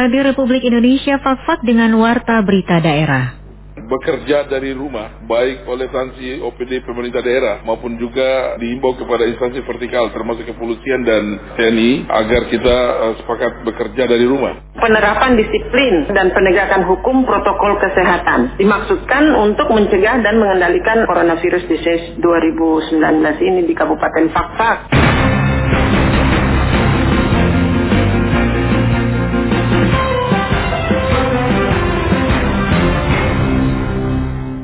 Radio Republik Indonesia Fakfak dengan Warta Berita Daerah bekerja dari rumah, baik oleh instansi OPD pemerintah daerah maupun juga dihimbau kepada instansi vertikal termasuk kepolisian dan TNI agar kita uh, sepakat bekerja dari rumah. Penerapan disiplin dan penegakan hukum protokol kesehatan dimaksudkan untuk mencegah dan mengendalikan coronavirus disease 2019 ini di Kabupaten Fakfak.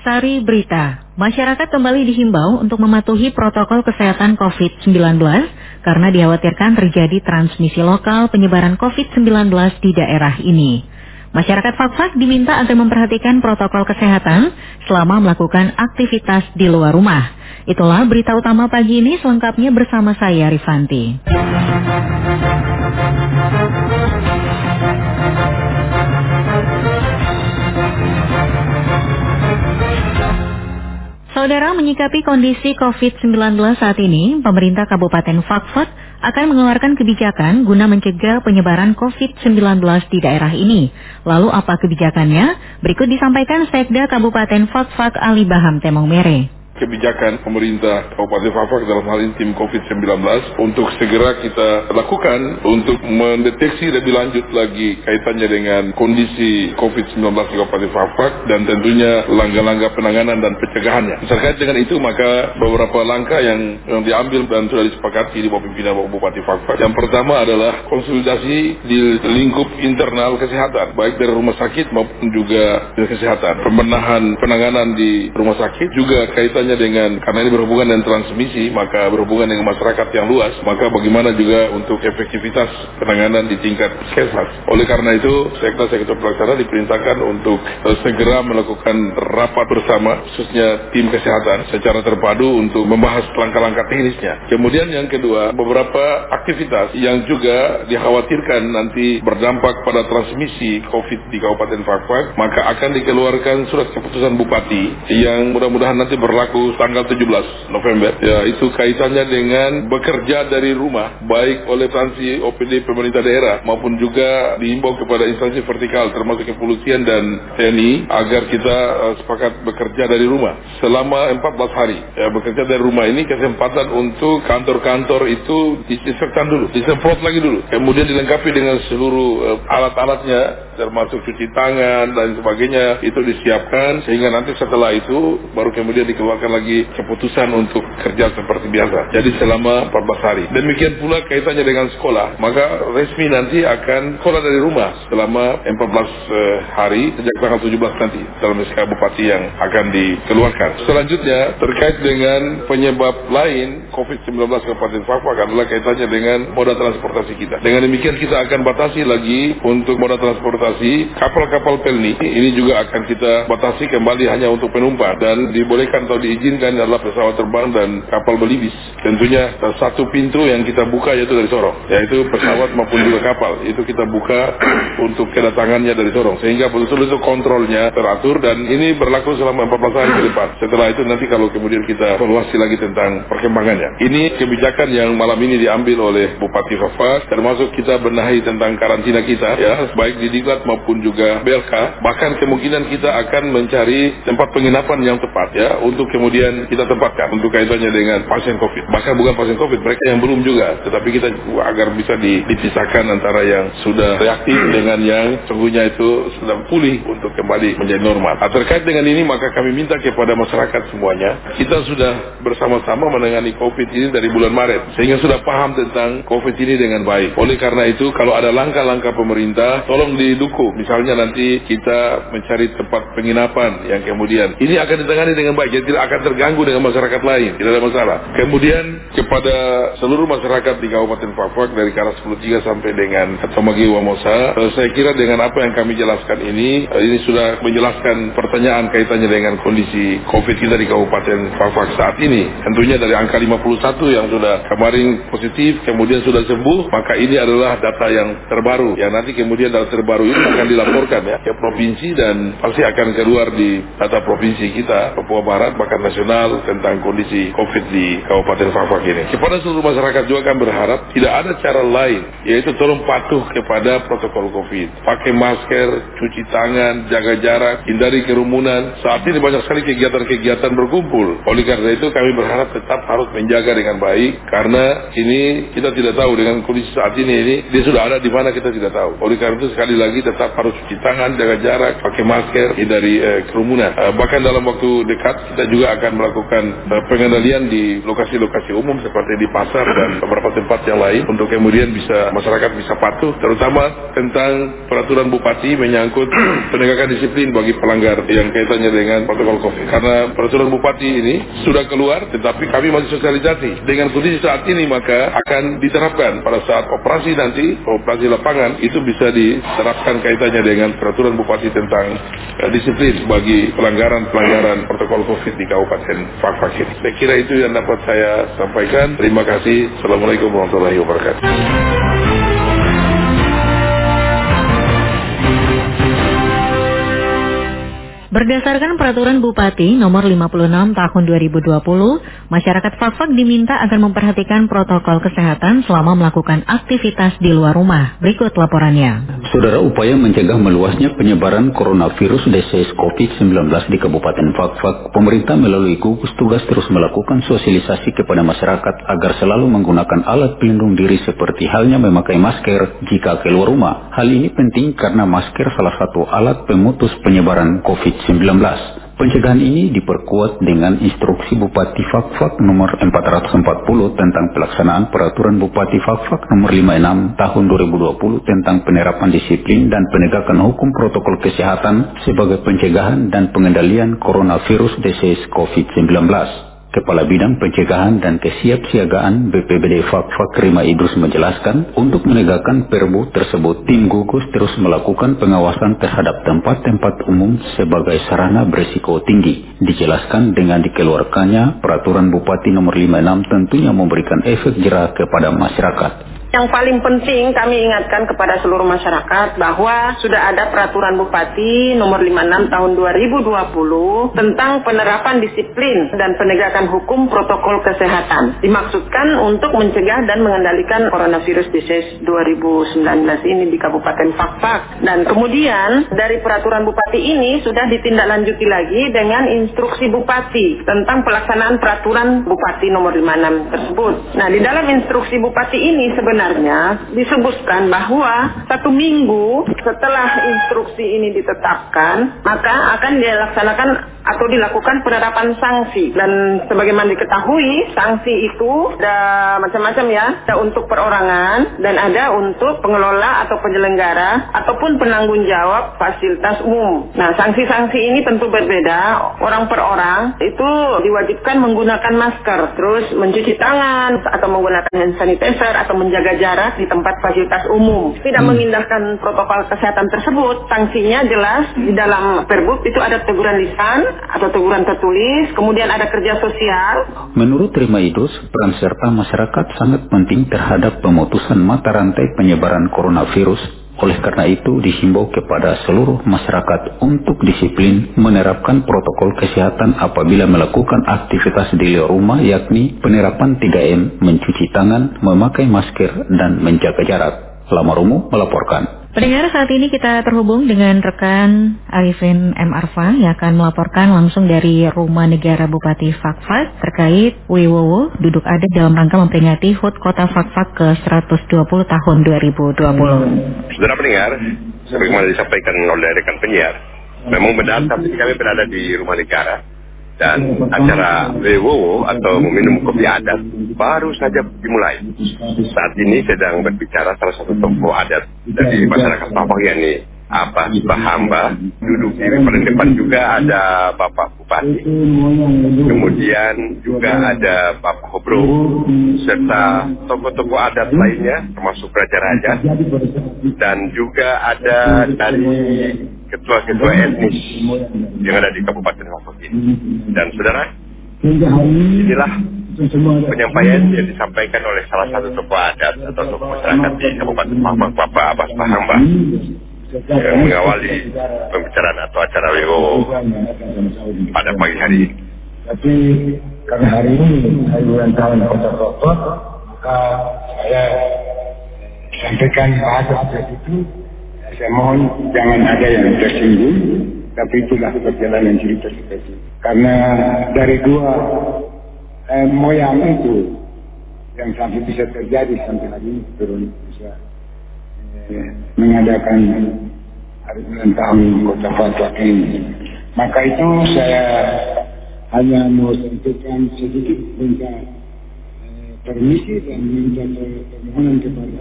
Sari Berita, masyarakat kembali dihimbau untuk mematuhi protokol kesehatan COVID-19 karena dikhawatirkan terjadi transmisi lokal penyebaran COVID-19 di daerah ini. Masyarakat Fakfak diminta agar memperhatikan protokol kesehatan selama melakukan aktivitas di luar rumah. Itulah berita utama pagi ini selengkapnya bersama saya Rifanti. Saudara menyikapi kondisi COVID-19 saat ini, pemerintah Kabupaten Fakfak akan mengeluarkan kebijakan guna mencegah penyebaran COVID-19 di daerah ini. Lalu apa kebijakannya? Berikut disampaikan Sekda Kabupaten Fakfak Ali Baham Temong Mere kebijakan pemerintah Kabupaten Fafak dalam hal ini tim COVID-19 untuk segera kita lakukan untuk mendeteksi lebih lanjut lagi kaitannya dengan kondisi COVID-19 di Kabupaten Fafak dan tentunya langkah-langkah penanganan dan pencegahannya. Terkait dengan itu maka beberapa langkah yang, yang diambil dan sudah disepakati di bawah pimpinan Bupati Fafak. Yang pertama adalah konsolidasi di lingkup internal kesehatan baik dari rumah sakit maupun juga dari kesehatan. Pembenahan penanganan di rumah sakit juga kaitannya kaitannya dengan karena ini berhubungan dengan transmisi maka berhubungan dengan masyarakat yang luas maka bagaimana juga untuk efektivitas penanganan di tingkat puskesmas. Oleh karena itu sektor sektor pelaksana diperintahkan untuk uh, segera melakukan rapat bersama khususnya tim kesehatan secara terpadu untuk membahas langkah-langkah teknisnya. Kemudian yang kedua beberapa aktivitas yang juga dikhawatirkan nanti berdampak pada transmisi COVID di Kabupaten Fakfak maka akan dikeluarkan surat keputusan Bupati yang mudah-mudahan nanti berlaku berlaku tanggal 17 November. Ya, itu kaitannya dengan bekerja dari rumah, baik oleh instansi OPD pemerintah daerah maupun juga diimbau kepada instansi vertikal termasuk kepolisian dan TNI agar kita uh, sepakat bekerja dari rumah selama 14 hari. Ya, bekerja dari rumah ini kesempatan untuk kantor-kantor itu disinfektan dulu, disemprot lagi dulu. Kemudian dilengkapi dengan seluruh uh, alat-alatnya termasuk cuci tangan dan sebagainya itu disiapkan sehingga nanti setelah itu baru kemudian dikeluarkan lagi keputusan untuk kerja seperti biasa. Jadi selama 14 hari. Demikian pula kaitannya dengan sekolah. Maka resmi nanti akan sekolah dari rumah selama 14 eh, hari sejak tanggal 17 nanti dalam SK Bupati yang akan dikeluarkan. Selanjutnya terkait dengan penyebab lain COVID-19 Kabupaten Fakfak adalah kaitannya dengan moda transportasi kita. Dengan demikian kita akan batasi lagi untuk moda transportasi kapal-kapal pelni ini juga akan kita batasi kembali hanya untuk penumpang dan dibolehkan atau diizinkan adalah pesawat terbang dan kapal belibis. Tentunya satu pintu yang kita buka yaitu dari Sorong, yaitu pesawat maupun juga kapal. Itu kita buka untuk kedatangannya dari Sorong. Sehingga betul-betul kontrolnya teratur dan ini berlaku selama 14 hari ke depan. Setelah itu nanti kalau kemudian kita evaluasi lagi tentang perkembangannya. Ini kebijakan yang malam ini diambil oleh Bupati Fafak, termasuk kita benahi tentang karantina kita, ya, baik di Diklat maupun juga BLK. Bahkan kemungkinan kita akan mencari tempat penginapan yang tepat, ya, untuk kemudian kita tempatkan untuk kaitannya dengan pasien COVID. Bahkan bukan pasien COVID, mereka yang belum juga. Tetapi kita agar bisa dipisahkan antara yang sudah reaktif dengan yang sungguhnya itu sudah pulih untuk kembali menjadi normal. Nah, terkait dengan ini maka kami minta kepada masyarakat semuanya, kita sudah bersama-sama menangani COVID ini dari bulan Maret. Sehingga sudah paham tentang COVID ini dengan baik. Oleh karena itu kalau ada langkah-langkah pemerintah, tolong didukung. Misalnya nanti kita mencari tempat penginapan yang kemudian ini akan ditangani dengan baik. Jadi tidak akan terganggu dengan masyarakat lain, tidak ada masalah. Kemudian kepada seluruh masyarakat di Kabupaten Papua dari Karas 13 sampai dengan Tomagi Wamosa, eh, saya kira dengan apa yang kami jelaskan ini, eh, ini sudah menjelaskan pertanyaan kaitannya dengan kondisi COVID kita di Kabupaten Papua saat ini. Tentunya dari angka 51 yang sudah kemarin positif, kemudian sudah sembuh, maka ini adalah data yang terbaru. Ya nanti kemudian data terbaru akan dilaporkan ya ke provinsi dan pasti akan keluar di data provinsi kita Papua Barat bahkan nasional tentang kondisi COVID di Kabupaten Fafak ini. Kepada seluruh masyarakat juga akan berharap tidak ada cara lain yaitu tolong patuh kepada protokol COVID. Pakai masker, cuci tangan, jaga jarak, hindari kerumunan. Saat ini banyak sekali kegiatan-kegiatan berkumpul. Oleh karena itu kami berharap tetap harus menjaga dengan baik karena ini kita tidak tahu dengan kondisi saat ini ini dia sudah ada di mana kita tidak tahu. Oleh karena itu sekali lagi tetap harus cuci tangan, jaga jarak, pakai masker, hindari eh, kerumunan. Eh, bahkan dalam waktu dekat kita juga akan melakukan eh, pengendalian di lokasi-lokasi umum seperti di pasar dan beberapa tempat yang lain untuk kemudian bisa masyarakat bisa patuh terutama tentang peraturan bupati menyangkut penegakan disiplin bagi pelanggar yang kaitannya dengan protokol COVID. Karena peraturan bupati ini sudah keluar tetapi kami masih sosialisasi. Dengan kondisi saat ini maka akan diterapkan pada saat operasi nanti, operasi lapangan itu bisa diterapkan kaitannya dengan peraturan bupati tentang uh, disiplin bagi pelanggaran-pelanggaran protokol COVID di Kabupaten Fakfak ini. Saya kira itu yang dapat saya sampaikan. Terima kasih. Assalamualaikum warahmatullahi wabarakatuh. Berdasarkan peraturan Bupati nomor 56 tahun 2020, masyarakat Fakfak diminta agar memperhatikan protokol kesehatan selama melakukan aktivitas di luar rumah. Berikut laporannya. Saudara upaya mencegah meluasnya penyebaran coronavirus disease COVID-19 di Kabupaten Fakfak, pemerintah melalui gugus tugas terus melakukan sosialisasi kepada masyarakat agar selalu menggunakan alat pelindung diri seperti halnya memakai masker jika keluar rumah. Hal ini penting karena masker salah satu alat pemutus penyebaran COVID-19. 19. Pencegahan ini diperkuat dengan instruksi Bupati Fakfak nomor 440 tentang pelaksanaan peraturan Bupati Fakfak nomor 56 tahun 2020 tentang penerapan disiplin dan penegakan hukum protokol kesehatan sebagai pencegahan dan pengendalian coronavirus disease COVID-19. Kepala Bidang Pencegahan dan Kesiapsiagaan BPBD Fakfak Rima Idrus menjelaskan, untuk menegakkan perbu tersebut, tim gugus terus melakukan pengawasan terhadap tempat-tempat umum sebagai sarana berisiko tinggi. Dijelaskan dengan dikeluarkannya peraturan Bupati nomor 56 tentunya memberikan efek jerah kepada masyarakat. Yang paling penting kami ingatkan kepada seluruh masyarakat bahwa sudah ada peraturan Bupati nomor 56 tahun 2020 tentang penerapan disiplin dan penegakan hukum protokol kesehatan. Dimaksudkan untuk mencegah dan mengendalikan coronavirus disease 2019 ini di Kabupaten Fakfak. Dan kemudian dari peraturan Bupati ini sudah ditindaklanjuti lagi dengan instruksi Bupati tentang pelaksanaan peraturan Bupati nomor 56 tersebut. Nah, di dalam instruksi Bupati ini sebenarnya sebenarnya disebutkan bahwa satu minggu setelah instruksi ini ditetapkan, maka akan dilaksanakan atau dilakukan penerapan sanksi. Dan sebagaimana diketahui, sanksi itu ada macam-macam ya. Ada untuk perorangan dan ada untuk pengelola atau penyelenggara ataupun penanggung jawab fasilitas umum. Nah, sanksi-sanksi ini tentu berbeda. Orang per orang itu diwajibkan menggunakan masker, terus mencuci tangan atau menggunakan hand sanitizer atau menjaga jarak di tempat fasilitas umum. Tidak hmm. mengindahkan protokol kesehatan tersebut, sanksinya jelas di dalam perbuk itu ada teguran lisan atau teguran tertulis, kemudian ada kerja sosial. Menurut Rima Idrus, peran serta masyarakat sangat penting terhadap pemutusan mata rantai penyebaran coronavirus oleh karena itu, dihimbau kepada seluruh masyarakat untuk disiplin menerapkan protokol kesehatan apabila melakukan aktivitas di luar rumah, yakni penerapan 3M, mencuci tangan, memakai masker, dan menjaga jarak. Lamarumu melaporkan. Pendengar saat ini kita terhubung dengan rekan Arifin M. Arfa yang akan melaporkan langsung dari Rumah Negara Bupati Fakfak terkait Wiwowo duduk ada dalam rangka memperingati HUT Kota Fakfak ke 120 tahun 2020. Saudara pendengar, sebagaimana disampaikan oleh rekan penyiar, memang benar saat ini kami berada di Rumah Negara dan acara Lewowo atau meminum kopi adat baru saja dimulai. Saat ini sedang berbicara salah satu tokoh adat dari masyarakat Papua yakni apa Hamba. Duduk di paling depan juga ada Bapak Bupati. Kemudian juga ada Bapak Hobro serta tokoh-tokoh adat lainnya termasuk raja-raja. Dan juga ada dari ketua-ketua etnis yang ada di Kabupaten Lombok ini. Dan saudara, inilah penyampaian yang disampaikan oleh salah satu tokoh adat atau tokoh masyarakat di Kabupaten Lombok, Bapak Abbas Pahamba. yang mengawali pembicaraan atau acara WO pada pagi hari ini. Tapi karena hari ini hari ulang tahun Kota Bogor, maka saya sampaikan bahasa seperti itu. Saya mohon jangan ada yang tersinggung, tapi itulah perjalanan cerita seperti. Karena dari dua eh, moyang itu yang sampai bisa terjadi sampai hari ini turun bisa eh, mengadakan hari ulang tahun kota Fatwa ini. Maka itu saya hanya mau sampaikan sedikit minta eh, permisi dan minta permohonan kepada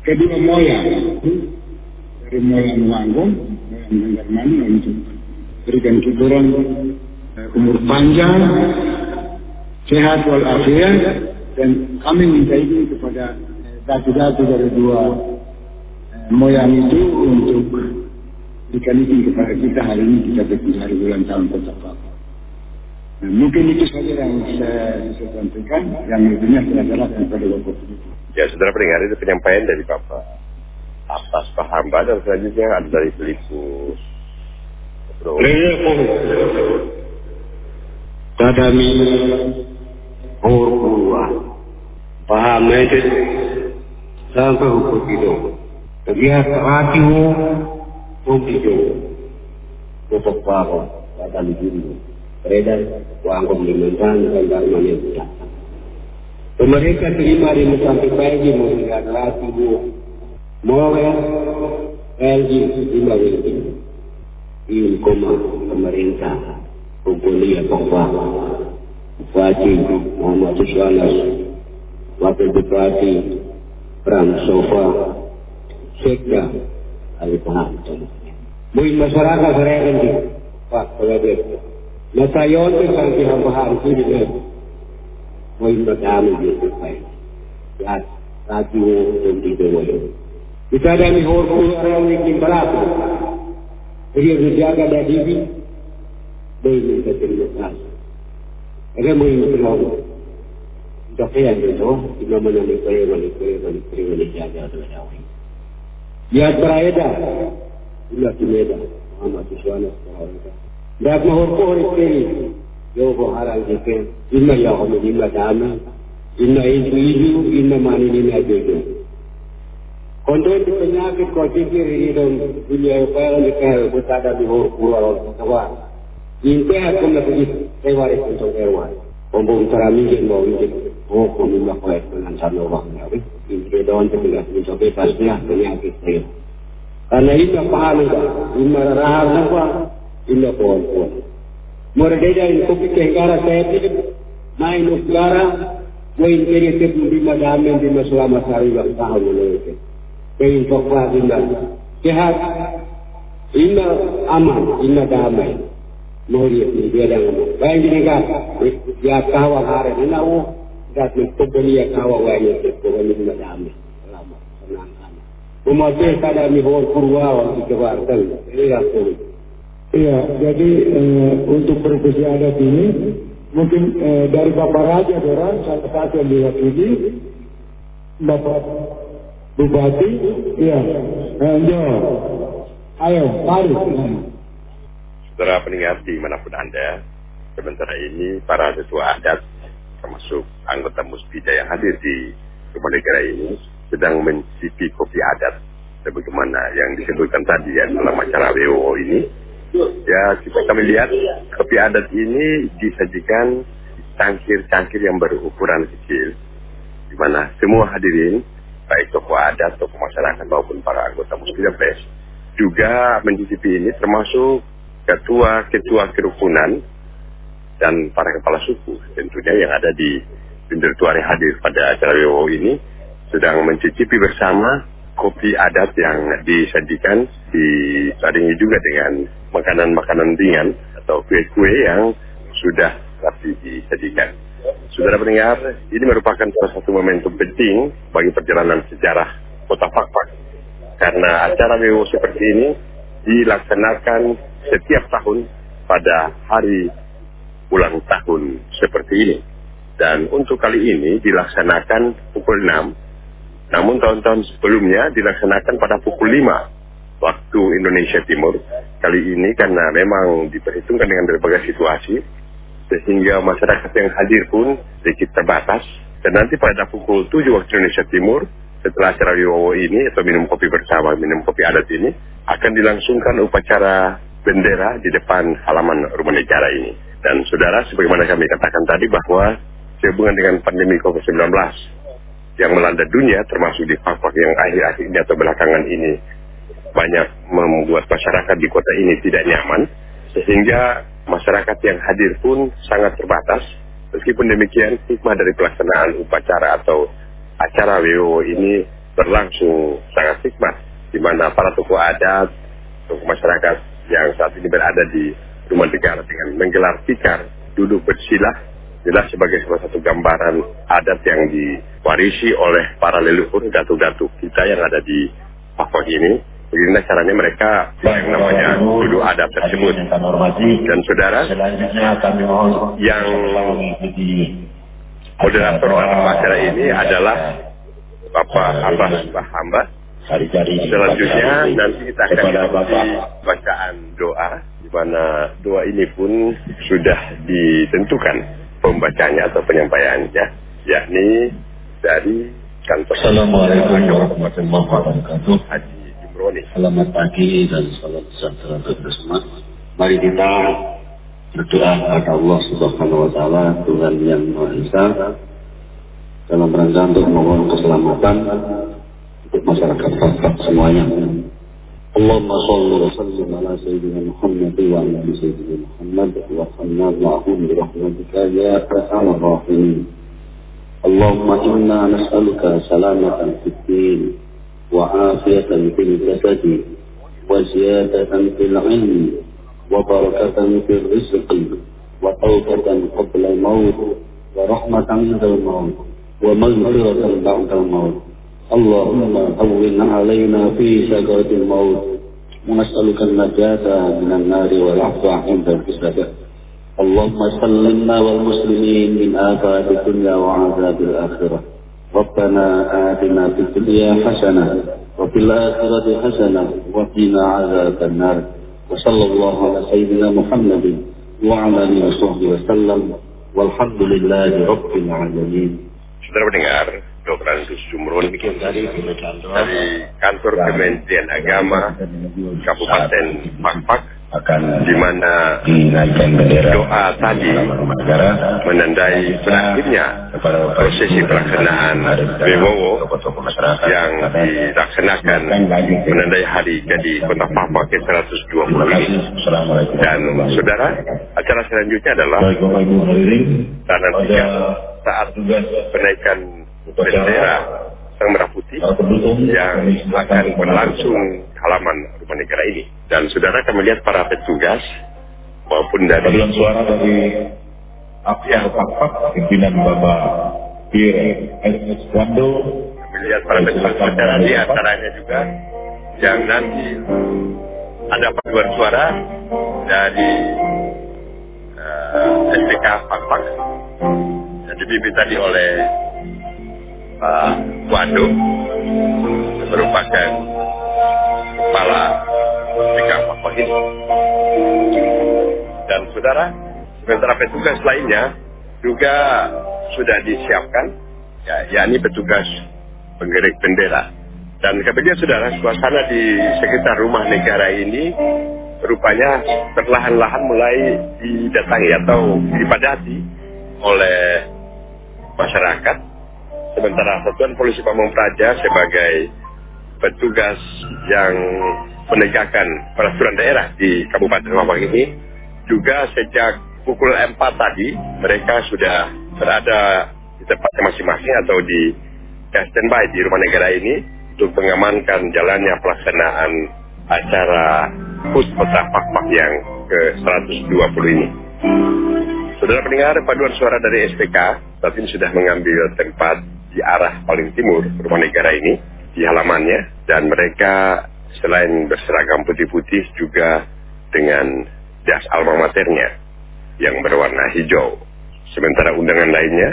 kedua moyang itu dari moyang Wanggung, moyang Banjarmani untuk berikan kiburan eh, umur panjang, sehat walafiat dan kami minta izin kepada eh, datu-datu dari dua eh, moyang itu untuk berikan izin kepada kita hari ini kita berkumpul hari bulan tahun kota Papua. Nah, mungkin itu saja yang saya bisa sampaikan. Yang lebihnya saya serahkan kepada Bapak. Ya, saudara pendengar itu penyampaian dari Bapak atas Pak Hamba dan selanjutnya ada dari Filipus. Bro. Tadami Horkuwa Paham itu Sampai hukum itu. Hati Hukum itu. Untuk paham Kata diri Beredar Wangkum limantan Dan dharma yang Mereka terima di pagi melihat hati Mau LG lima ini Ini koma pemerintah Kumpulnya Papua Bupati Muhammad Susyanas Wakil Bupati Pram Sofa Sekda Ali Paham Mui masyarakat saya di Pak Pengadir Natayon itu kan kihambahang sini. Mui madami di Supay Ya Tati mo yung dito mo Kita ada ni horku orang yang balaku Jadi menjaga dari diri Baik minta terima kasih Ada mo yung tulong Dapaya nito Ina mo na kaya wali kaya. Wali jaga Ada dawi Ya berada Ila timeda Muhammad Iswana Dak mahorku hari kiri. Yo ko harang dike Inna ya kami inna dami. Inna itu iju Inna kau pikir ini dunia upaya ni kaya berada di hor pura kawan. Inte aku nak pergi sewa di kantor erwan. Ombong cara mingin mau mingin. Oh, kau minta kau dengan sana orang ni. Inte daun terbilang ni sampai pasnya penyakit saya. Karena ini paham enggak? Ini rahar apa? Ini pohon. Merdeka ini kopi. Main ukara. Kaya fakwa inna sehat. Inna aman. Inna damai. Mohon ni dia dah ngomong. Baik ni kan, dia kawa hari ni nak oh, dah ni kubuni ya kawa wanya kubuni ni damai. Lama senang kan. Umatnya kada ni. Hor kurwa waktu kewartan. Ini aku. Iya, jadi eh, untuk profesi adat ini mungkin eh, dari Bapak Raja Doran salah satu yang diwakili Bapak Bupati, iya. Ayo, ayo, mari. Saudara pendengar di mana pun Anda, sementara ini para tetua adat, termasuk anggota Muspida yang hadir di rumah negara ini, sedang mencicipi kopi adat. Sebagaimana yang disebutkan tadi ya dalam acara WO ini, ya kita kami lihat kopi adat ini disajikan cangkir-cangkir yang berukuran kecil, di mana semua hadirin baik tokoh adat, tokoh masyarakat maupun para anggota Muslim Pes juga mencicipi ini termasuk ketua-ketua kerukunan dan para kepala suku tentunya yang ada di Pindertuari hadir pada acara WO ini sedang mencicipi bersama kopi adat yang disajikan disaringi juga dengan makanan-makanan ringan atau kue-kue yang sudah rapi disajikan. Saudara pendengar, ini merupakan salah satu momentum penting bagi perjalanan sejarah kota Fakfak. Karena acara WO seperti ini dilaksanakan setiap tahun pada hari ulang tahun seperti ini. Dan untuk kali ini dilaksanakan pukul 6. Namun tahun-tahun sebelumnya dilaksanakan pada pukul 5 waktu Indonesia Timur. Kali ini karena memang diperhitungkan dengan berbagai situasi, sehingga masyarakat yang hadir pun sedikit terbatas. Dan nanti pada pukul 7 waktu Indonesia Timur, setelah acara Wiwowo ini atau minum kopi bersama, minum kopi adat ini, akan dilangsungkan upacara bendera di depan halaman rumah negara ini. Dan saudara, sebagaimana kami katakan tadi bahwa sehubungan dengan pandemi COVID-19 yang melanda dunia, termasuk di Papua yang akhir-akhir ini atau belakangan ini banyak membuat masyarakat di kota ini tidak nyaman, sehingga masyarakat yang hadir pun sangat terbatas. Meskipun demikian, hikmah dari pelaksanaan upacara atau acara WO ini berlangsung sangat hikmat, di mana para tokoh adat, tokoh masyarakat yang saat ini berada di rumah negara dengan menggelar tikar, duduk bersilah, jelas sebagai salah satu gambaran adat yang diwarisi oleh para leluhur datuk-datuk kita yang ada di Papua ini Beginilah caranya mereka yang namanya duduk adat tersebut. Dan saudara, yang moderator dalam acara ini adalah Bapak Abbas Hamba. Selanjutnya nanti kita akan mengikuti bacaan doa, di mana doa ini pun sudah ditentukan pembacanya atau penyampaiannya, yakni dari kantor. Assalamualaikum warahmatullahi wabarakatuh. Selamat pagi dan salam sejahtera untuk semua. Mari kita berdoa kepada Allah Subhanahu wa taala Tuhan yang Maha Esa dalam rangka untuk memohon keselamatan untuk masyarakat Batak semuanya. Allahumma salli wa sallim ala sayyidina Muhammad wa ala ali sayyidina Muhammad wa sallallahu bi rahmatika ya arhamar rahimin. Allahumma inna nas'aluka salamatan fid din وعافية في الجسد وزيادة في العلم وبركة في الرزق وتوبة قبل الموت ورحمة عند الموت ومغفرة بعد الموت اللهم هون علينا في سكرة الموت ونسألك النجاة من النار والعفو عند الحساب اللهم سلمنا والمسلمين من آفات الدنيا وعذاب الآخرة ربنا آتنا في الدنيا حسنة وفي الآخرة حسنة وقنا عذاب النار وصلى الله على سيدنا محمد وعلى آله وصحبه وسلم والحمد لله رب العالمين Saudara mendengar, Dr. Andus Jumron dari kantor Kementerian Agama Kabupaten Pakpak di mana doa tadi menandai berakhirnya prosesi pelaksanaan Bewowo yang dilaksanakan menandai hari jadi Kota Papua ke-120 ini. Dan saudara, acara selanjutnya adalah tanah tiga saat penaikan bendera sang merah putih yang akan berlangsung halaman rumah negara ini. Dan saudara akan melihat para petugas maupun dari Panggilan suara dari Apiah Pakpak, pimpinan Bapak Pierre S. Wando, melihat para petugas acara di antaranya juga yang nanti ada paduan suara dari uh, SPK Pakpak yang dipimpin tadi oleh Pak Yang merupakan kepala SPK Pakpak ini. Dan saudara, sementara petugas lainnya juga sudah disiapkan, ya, yakni petugas penggerik bendera. Dan kemudian saudara, suasana di sekitar rumah negara ini rupanya perlahan-lahan mulai didatangi atau dipadati oleh masyarakat. Sementara Satuan Polisi Pamung Praja sebagai petugas yang menegakkan peraturan daerah di Kabupaten Mampang ini juga sejak pukul 4 tadi mereka sudah berada di tempatnya masing-masing atau di standby di rumah negara ini untuk mengamankan jalannya pelaksanaan acara HUT Kota Pakpak yang ke-120 ini. Saudara pendengar, paduan suara dari SPK saat ini sudah mengambil tempat di arah paling timur rumah negara ini, di halamannya, dan mereka selain berseragam putih-putih juga dengan jas alma maternya yang berwarna hijau. Sementara undangan lainnya,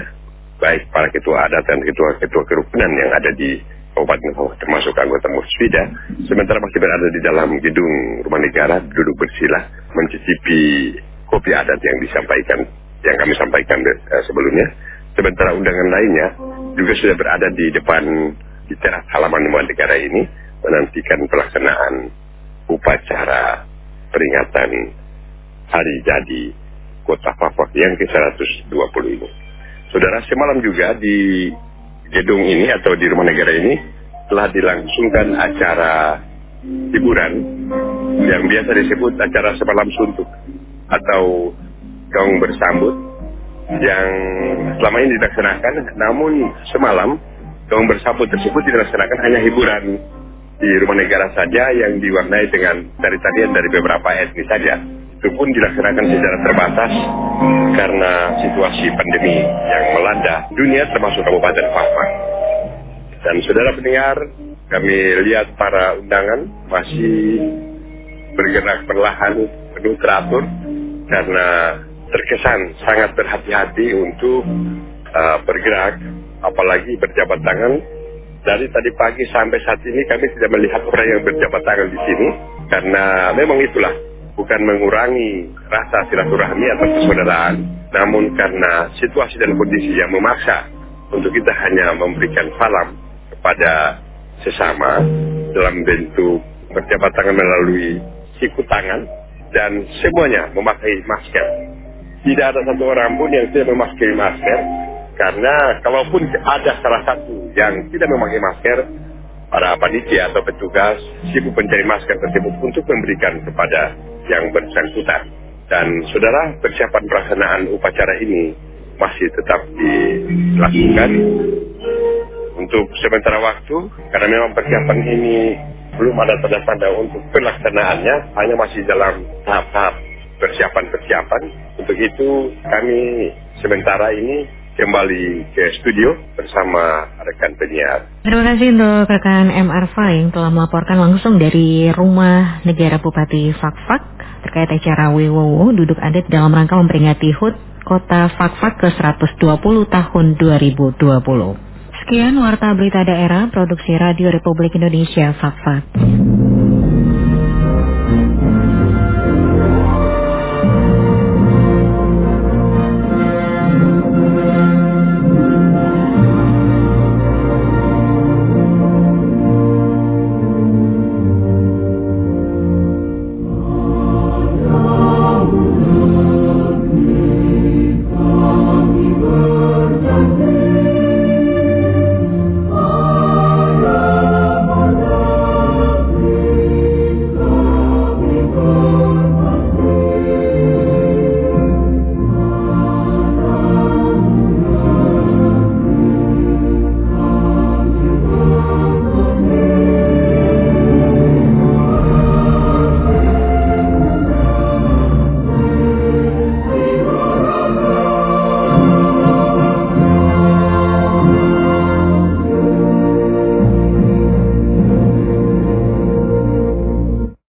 baik para ketua adat dan ketua-ketua kerukunan yang ada di Kabupaten Fafak termasuk anggota Musfida sementara masih berada di dalam gedung rumah negara duduk bersila mencicipi kopi adat yang disampaikan yang kami sampaikan uh, sebelumnya sementara undangan lainnya juga sudah berada di depan di teras halaman rumah negara ini menantikan pelaksanaan upacara peringatan hari jadi kota Fafak yang ke-120 ini. Saudara, semalam juga di gedung ini atau di rumah negara ini telah dilangsungkan acara hiburan yang biasa disebut acara semalam suntuk atau gaung bersambut yang selama ini dilaksanakan namun semalam gaung bersambut tersebut dilaksanakan hanya hiburan di rumah negara saja yang diwarnai dengan tari-tarian dari beberapa etnis saja itu pun dilaksanakan secara terbatas karena situasi pandemi yang melanda dunia termasuk Kabupaten Papua. Dan saudara pendengar, kami lihat para undangan masih bergerak perlahan penuh teratur karena terkesan sangat berhati-hati untuk uh, bergerak apalagi berjabat tangan dari tadi pagi sampai saat ini kami tidak melihat orang yang berjabat tangan di sini karena memang itulah bukan mengurangi rasa silaturahmi atau persaudaraan, namun karena situasi dan kondisi yang memaksa untuk kita hanya memberikan salam kepada sesama dalam bentuk berjabat tangan melalui siku tangan dan semuanya memakai masker. Tidak ada satu orang pun yang tidak memakai masker karena kalaupun ada salah satu yang tidak memakai masker, para panitia atau petugas sibuk mencari masker tersebut untuk memberikan kepada yang bersangkutan. Dan saudara, persiapan pelaksanaan upacara ini masih tetap dilakukan untuk sementara waktu karena memang persiapan ini belum ada tanda-tanda untuk pelaksanaannya hanya masih dalam tahap-tahap persiapan-persiapan untuk itu kami sementara ini kembali ke studio bersama rekan penyiar. Terima kasih untuk rekan MR yang telah melaporkan langsung dari rumah negara Bupati Fakfak terkait acara Wewowo duduk adat dalam rangka memperingati HUT Kota Fakfak ke-120 tahun 2020. Sekian Warta Berita Daerah Produksi Radio Republik Indonesia Fakfak.